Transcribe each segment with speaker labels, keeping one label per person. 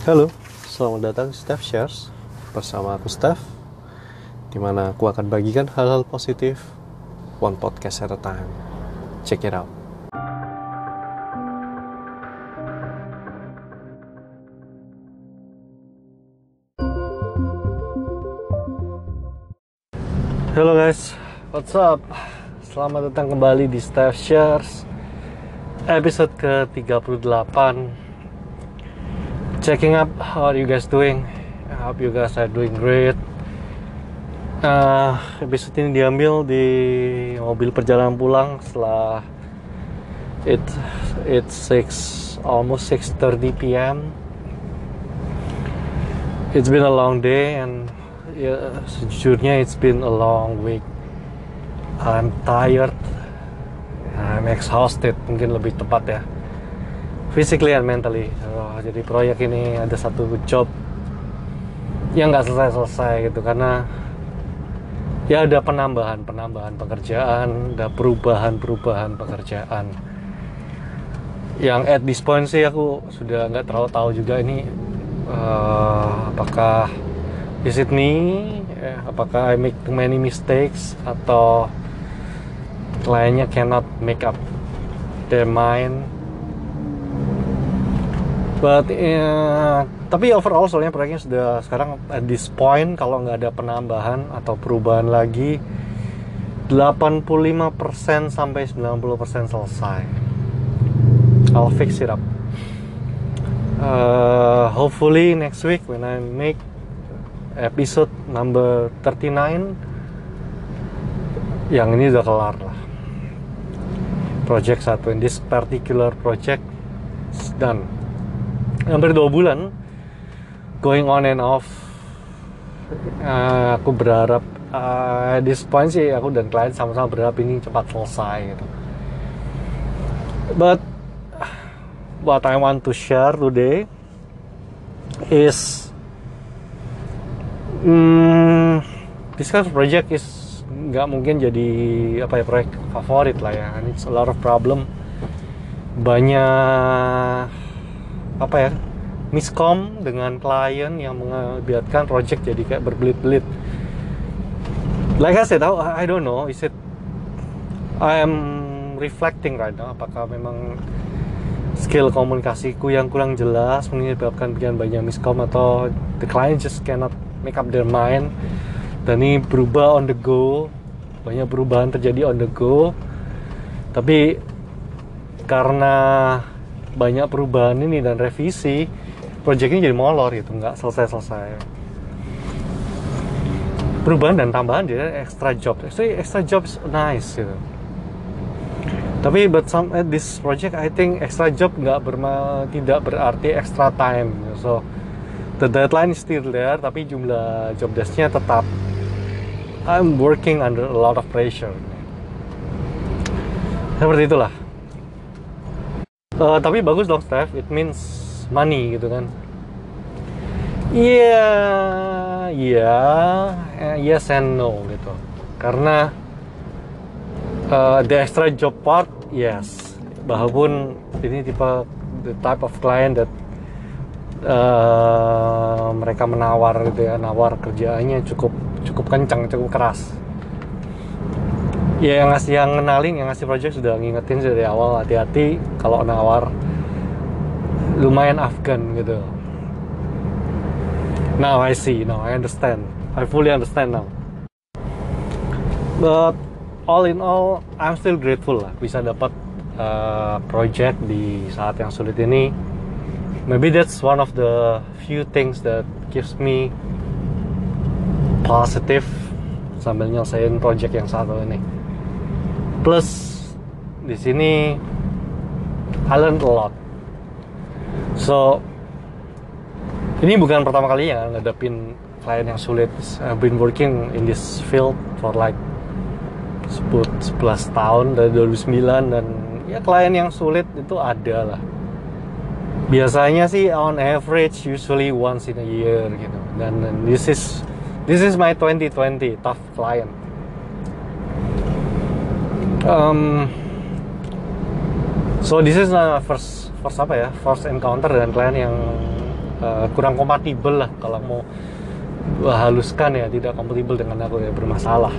Speaker 1: Halo, selamat datang di Steph Shares bersama aku Steph Di mana aku akan bagikan hal-hal positif One podcast at a time. Check it out. Halo guys, what's up? Selamat datang kembali di Steph Shares Episode ke-38 checking up how are you guys doing I hope you guys are doing great uh, episode ini diambil di mobil perjalanan pulang setelah it it's six almost 6:30 p.m. It's been a long day and ya sejujurnya it's been a long week. I'm tired. I'm exhausted mungkin lebih tepat ya physically and mentally. Oh, jadi proyek ini ada satu job yang nggak selesai-selesai gitu karena ya ada penambahan-penambahan pekerjaan, ada perubahan-perubahan pekerjaan. Yang at this point sih aku sudah nggak terlalu tahu juga ini uh, apakah is it me, eh, apakah I make too many mistakes atau kliennya cannot make up their mind but uh, tapi overall soalnya proyeknya sudah sekarang at this point kalau nggak ada penambahan atau perubahan lagi 85% sampai 90% selesai. I'll fix it up. Uh, hopefully next week when I make episode number 39 yang ini udah kelar lah. Project satu in this particular project done hampir dua bulan going on and off. Uh, aku berharap uh, at this point sih aku dan klien sama-sama berharap ini cepat selesai gitu. But what I want to share today is hmm, this kind of project is nggak mungkin jadi apa ya proyek favorit lah ya. It's a lot of problem. Banyak apa ya miskom dengan klien yang mengakibatkan project jadi kayak berbelit-belit. Like I said I don't know is it I am reflecting right now apakah memang skill komunikasiku yang kurang jelas menyebabkan bikin banyak miskom atau the client just cannot make up their mind dan ini berubah on the go banyak perubahan terjadi on the go. Tapi karena banyak perubahan ini dan revisi. Project ini jadi molor gitu nggak selesai-selesai. Perubahan dan tambahan jadi extra job. Actually extra jobs nice gitu. Tapi but some at this project I think extra job nggak berma tidak berarti extra time. So the deadline is still there tapi jumlah job desknya tetap. I'm working under a lot of pressure. Seperti itulah uh, tapi bagus dong Steph. It means money gitu kan. Iya iya yeah, yes and no gitu. Karena uh, the extra job part yes. Walaupun ini tipe the type of client that uh, mereka menawar gitu ya nawar kerjaannya cukup cukup kencang cukup keras ya yang ngasih yang kenalin yang ngasih project sudah ngingetin dari awal hati-hati kalau nawar. Lumayan Afgan gitu. Now I see now I understand. I fully understand now. But all in all I'm still grateful lah bisa dapat uh, project di saat yang sulit ini. Maybe that's one of the few things that gives me positive sambil nyelesain project yang satu ini plus di sini I learned a lot. So ini bukan pertama kali ya ngadepin klien yang sulit. I've been working in this field for like 11 tahun dari 2009 dan ya klien yang sulit itu ada lah. Biasanya sih on average usually once in a year gitu. Dan this is this is my 2020 tough client um, so this is my first first apa ya? First encounter dengan klien yang uh, kurang kompatibel lah kalau mau haluskan ya tidak kompatibel dengan aku ya bermasalah.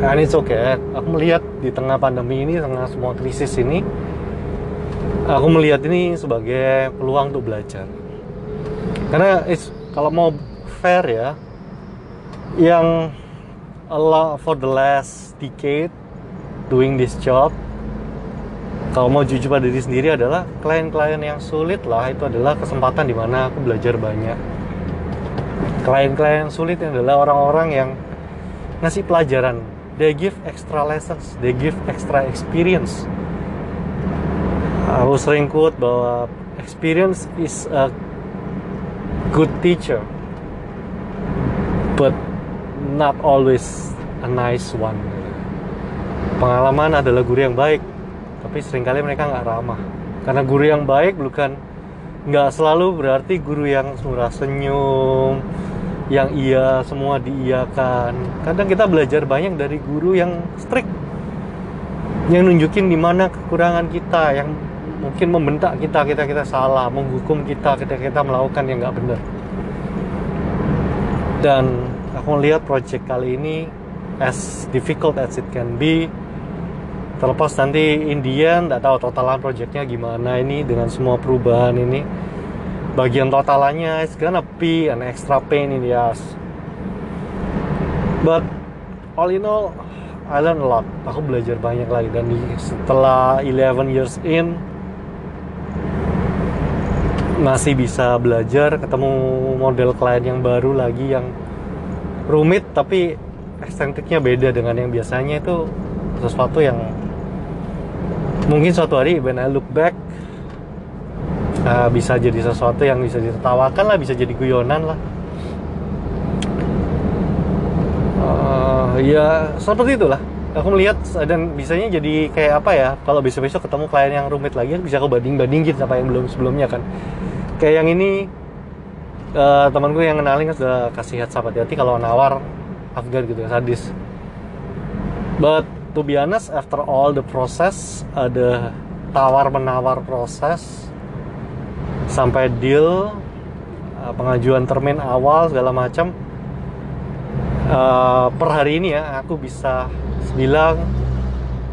Speaker 1: And it's okay. Aku melihat di tengah pandemi ini tengah semua krisis ini aku melihat ini sebagai peluang untuk belajar. Karena it's, kalau mau fair ya yang a lot for the last decade doing this job kalau mau jujur pada diri sendiri adalah klien-klien yang sulit lah. Itu adalah kesempatan di mana aku belajar banyak. Klien-klien sulit adalah orang-orang yang ngasih pelajaran. They give extra lessons they give extra experience. Aku sering quote bahwa experience is a good teacher but not always a nice one pengalaman adalah guru yang baik tapi sering kali mereka nggak ramah. Karena guru yang baik bukan nggak selalu berarti guru yang murah senyum yang iya semua diiyakan. Kadang kita belajar banyak dari guru yang strict yang nunjukin di mana kekurangan kita yang mungkin membentak kita kita kita salah menghukum kita kita kita melakukan yang nggak benar. Dan aku melihat project kali ini as difficult as it can be terlepas nanti Indian nggak tahu totalan projectnya gimana ini dengan semua perubahan ini. Bagian totalannya it's gonna be an extra pain in the ass. But all in all I learn a lot. Aku belajar banyak lagi. Dan setelah 11 years in masih bisa belajar ketemu model klien yang baru lagi yang rumit tapi estetiknya beda dengan yang biasanya. Itu sesuatu yang mungkin suatu hari when I look back uh, bisa jadi sesuatu yang bisa ditertawakan lah bisa jadi guyonan lah. Uh, ya seperti itulah. Aku melihat dan bisanya jadi kayak apa ya kalau besok-besok ketemu klien yang rumit lagi bisa aku banding-bandingin apa yang belum sebelumnya kan. Kayak yang ini uh, teman gue yang kenalin kan sudah kasih heads up hati-hati kalau nawar. Afgan gitu sadis. But to be honest after all the process ada tawar menawar proses sampai deal uh, pengajuan termin awal segala macam uh, per hari ini ya aku bisa bilang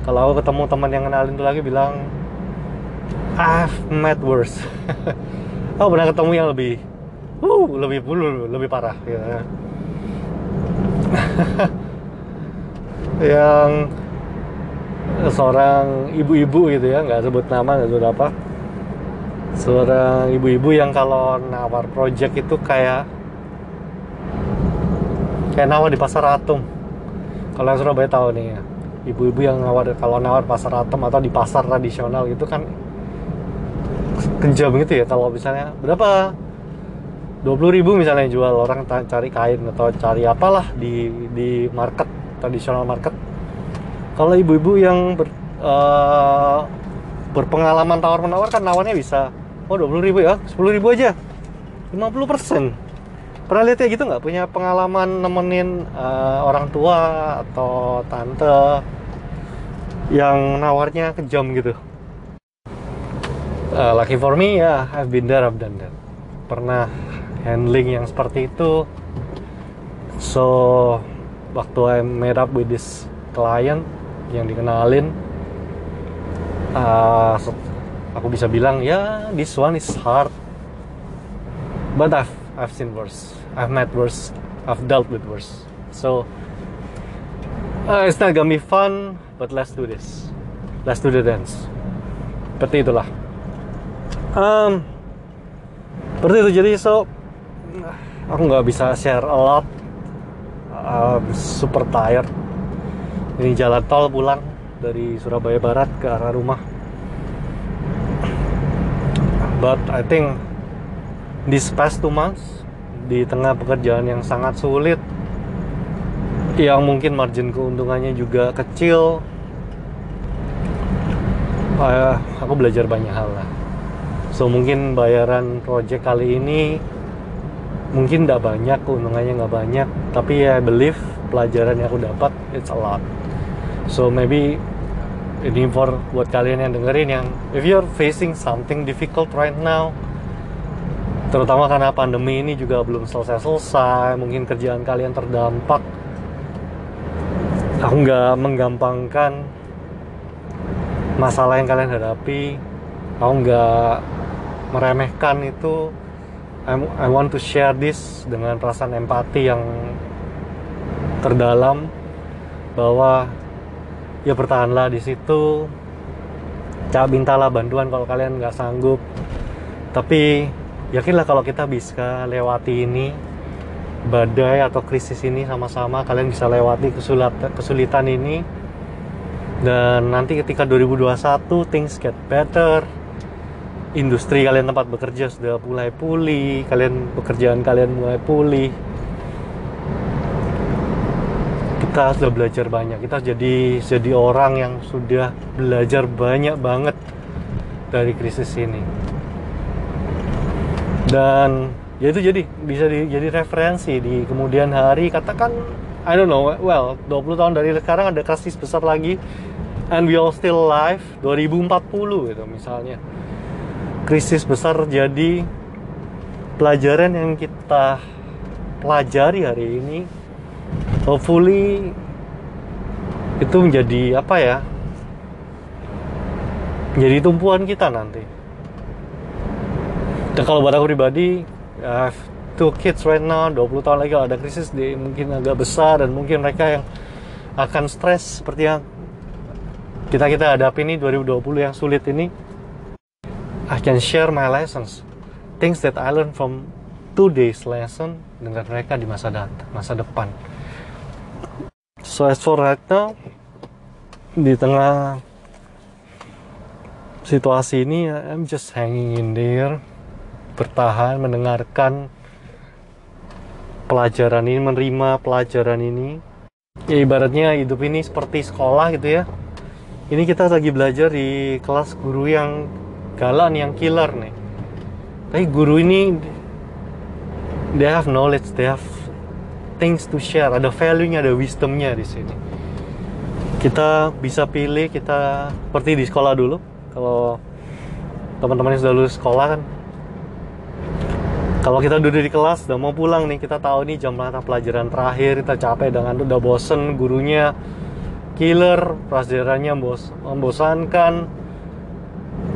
Speaker 1: kalau aku ketemu teman yang kenalin itu lagi bilang I've met worse aku pernah ketemu yang lebih uh, lebih bulu lebih parah gitu ya. yang seorang ibu-ibu gitu ya nggak sebut nama nggak sebut apa. Seorang ibu-ibu yang kalau nawar project itu kayak kayak nawar di pasar atom. Kalau yang Surabaya tahu nih ya ibu-ibu yang nawar kalau nawar pasar atom atau di pasar tradisional gitu kan kejam gitu ya. Kalau misalnya berapa? 20 ribu misalnya jual orang cari kain atau cari apalah di di market tradisional market kalau ibu-ibu yang ber, uh, berpengalaman tawar menawar kan nawarnya bisa. Oh 20 ribu ya? 10 ribu aja. 50 persen. Pernah lihat ya gitu nggak? Punya pengalaman nemenin uh, orang tua atau tante yang nawarnya kejam gitu? Uh, lucky for me ya yeah, I've been there I've done that. Pernah handling yang seperti itu. So waktu I made up with this client yang dikenalin uh, aku bisa bilang ya this one is hard but I've I've seen worse. I've met worse. I've dealt with worse. So uh, it's not gonna be fun but let's do this. Let's do the dance. Seperti itulah. Um, seperti itu. Jadi so aku nggak bisa share a lot. I'm super tired ini jalan tol pulang dari Surabaya Barat ke arah rumah. But I think this past two months di tengah pekerjaan yang sangat sulit yang mungkin margin keuntungannya juga kecil uh, aku belajar banyak hal lah. So mungkin bayaran project kali ini mungkin tidak banyak keuntungannya nggak banyak tapi ya believe pelajaran yang aku dapat it's a lot so maybe ini for buat kalian yang dengerin yang if you're facing something difficult right now terutama karena pandemi ini juga belum selesai-selesai mungkin kerjaan kalian terdampak aku nggak menggampangkan masalah yang kalian hadapi aku nggak meremehkan itu I, I want to share this dengan perasaan empati yang terdalam bahwa ya bertahanlah di situ. Cak mintalah bantuan kalau kalian nggak sanggup. Tapi yakinlah kalau kita bisa lewati ini badai atau krisis ini sama-sama kalian bisa lewati kesulitan, kesulitan ini. Dan nanti ketika 2021 things get better. Industri kalian tempat bekerja sudah mulai pulih kalian pekerjaan kalian mulai pulih kita sudah belajar banyak. Kita jadi jadi orang yang sudah belajar banyak banget dari krisis ini. Dan ya itu jadi bisa di, jadi referensi di kemudian hari. Katakan I don't know well 20 tahun dari sekarang ada krisis besar lagi. And we all still alive 2040 gitu misalnya. Krisis besar jadi pelajaran yang kita pelajari hari ini hopefully itu menjadi apa ya? Jadi tumpuan kita nanti. Dan kalau buat aku pribadi I have two kids right now 20 tahun lagi kalau ada krisis di mungkin agak besar dan mungkin mereka yang akan stres seperti yang kita kita hadapi ini 2020 yang sulit ini. I can share my lessons things that I learned from today's lesson dengan mereka di masa datang masa depan so as for right now di tengah situasi ini I'm just hanging in there bertahan mendengarkan pelajaran ini menerima pelajaran ini. Ya ibaratnya hidup ini seperti sekolah gitu ya. Ini kita lagi belajar di kelas guru yang galak nih yang killer nih. Tapi guru ini they have knowledge they have things to share. Ada value-nya ada wisdom-nya di sini. Kita bisa pilih kita seperti di sekolah dulu. Kalau teman-teman yang sudah lulus sekolah kan kalau kita duduk di kelas udah mau pulang nih kita tahu nih jam mata pelajaran terakhir kita capek dengan udah bosen gurunya killer pelajarannya bos membosankan.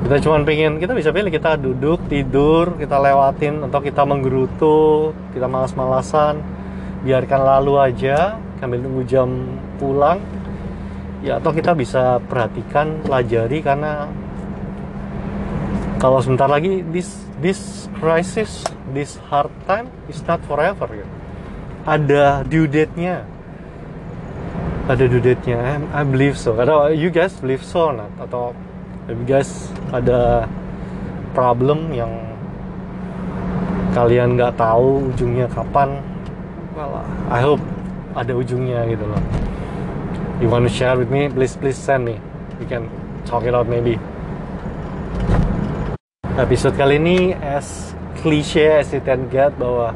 Speaker 1: Kita cuma pengen kita bisa pilih kita duduk tidur kita lewatin atau kita menggerutu kita malas-malasan biarkan lalu aja sambil nunggu jam pulang ya atau kita bisa perhatikan pelajari karena kalau sebentar lagi this this crisis this hard time is not forever gitu. Ada due date-nya. Ada due date-nya. I, I believe so. Atau you guys believe so not? Atau you guys ada problem yang kalian nggak tahu ujungnya kapan? Well, I hope ada ujungnya gitu loh. You want to share with me? Please, please send me. We can talk it out maybe. Episode kali ini as cliche as it can get bahwa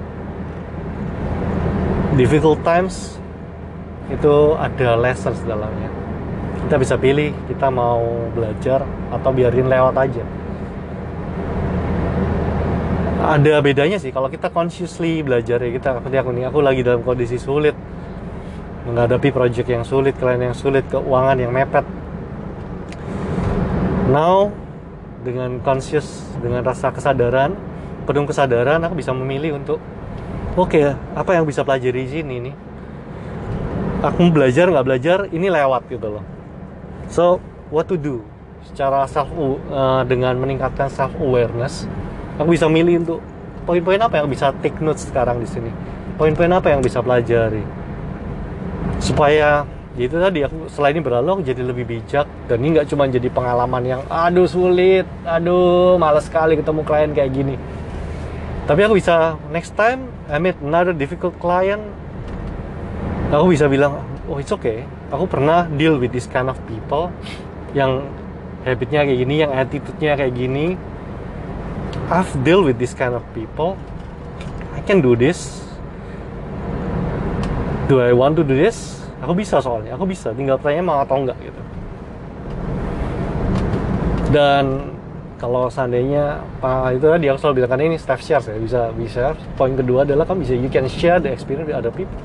Speaker 1: difficult times itu ada lessons dalamnya kita bisa pilih kita mau belajar atau biarin lewat aja ada bedanya sih kalau kita consciously belajar ya kita seperti aku nih aku lagi dalam kondisi sulit menghadapi project yang sulit klien yang sulit keuangan yang mepet. Now dengan conscious dengan rasa kesadaran penuh kesadaran aku bisa memilih untuk oke okay, apa yang bisa pelajari di sini nih? Aku belajar nggak belajar ini lewat gitu loh. So what to do? Secara self uh, dengan meningkatkan self awareness aku bisa milih untuk poin-poin apa yang bisa take notes sekarang di sini? Poin-poin apa yang bisa pelajari? Supaya ya itu tadi aku selain ini berlalu jadi lebih bijak. Dan ini nggak cuma jadi pengalaman yang aduh sulit aduh males sekali ketemu klien kayak gini. Tapi aku bisa next time I meet another difficult client aku bisa bilang oh it's okay. Aku pernah deal with this kind of people yang habitnya kayak gini yang attitude-nya kayak gini I've deal with this kind of people. I can do this. Do I want to do this? Aku bisa soalnya. Aku bisa. Tinggal tanya mau atau enggak gitu. Dan kalau seandainya pak itu dia selalu bilang kan ini staff shares ya. Bisa bisa. Poin kedua adalah kan bisa you can share the experience with other people.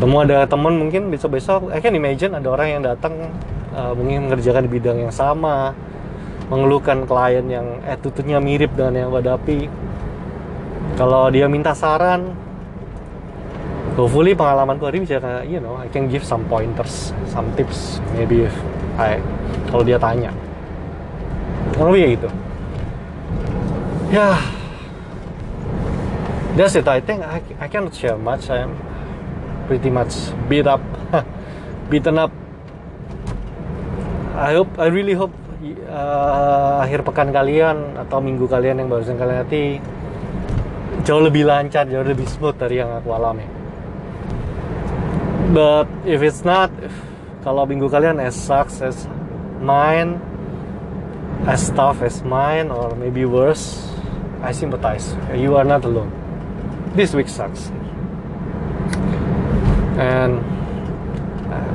Speaker 1: Ketemu ada teman mungkin besok besok I can imagine ada orang yang datang uh, mungkin mengerjakan di bidang yang sama mengeluhkan klien yang attitude-nya mirip dengan yang hadapi kalau dia minta saran hopefully pengalaman hari bisa kayak you know I can give some pointers some tips maybe if I kalau dia tanya. Kurang lebih gitu. Ya. Yeah. that's it. I think I, I cannot share much. I'm pretty much beat up beaten up. I hope I really hope uh, akhir pekan kalian atau minggu kalian yang barusan kalian nanti jauh lebih lancar jauh lebih smooth dari yang aku alami but if it's not kalau minggu kalian as sucks as mine as tough as mine or maybe worse, I sympathize. You are not alone. This week sucks. And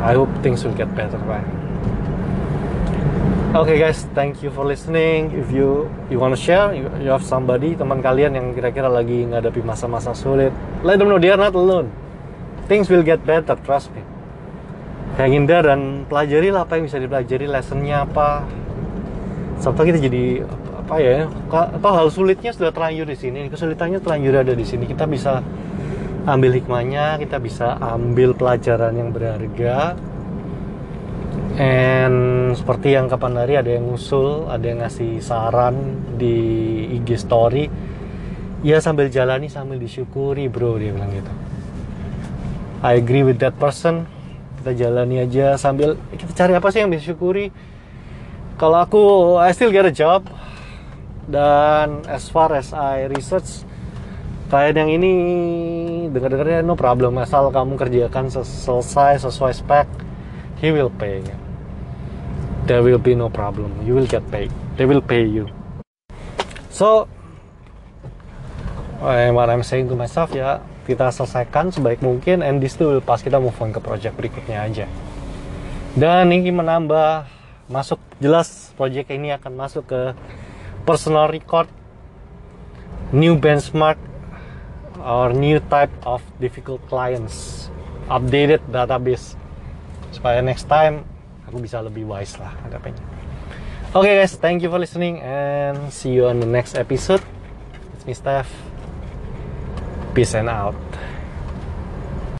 Speaker 1: I hope things will get better, right? Okay guys, thank you for listening. If you you want to share, you, you have somebody teman kalian yang kira-kira lagi ngadapi masa-masa sulit, let them know they are not alone. Things will get better, trust me. Kayak Ginda dan pelajari lah apa yang bisa dipelajari, lessonnya apa, sampai kita jadi apa ya atau hal sulitnya sudah terlanjur di sini kesulitannya terlanjur ada di sini kita bisa ambil hikmahnya kita bisa ambil pelajaran yang berharga and seperti yang kapan hari ada yang ngusul ada yang ngasih saran di IG story ya sambil jalani sambil disyukuri bro dia bilang gitu. I agree with that person. Kita jalani aja sambil kita cari apa sih yang bisa syukuri kalau aku I still get a job. Dan as far as I research klien yang ini dengar-dengarnya no problem. Asal kamu kerjakan selesai sesuai spek he will pay there will be no problem. You will get paid. They will pay you. So what I'm saying to myself ya kita selesaikan sebaik mungkin and this will pas kita move on ke project berikutnya aja. Dan ini menambah masuk jelas project ini akan masuk ke personal record new benchmark or new type of difficult clients updated database. Supaya next time aku bisa lebih wise lah hadapinnya oke okay guys thank you for listening and see you on the next episode. It's me Steph. Peace and out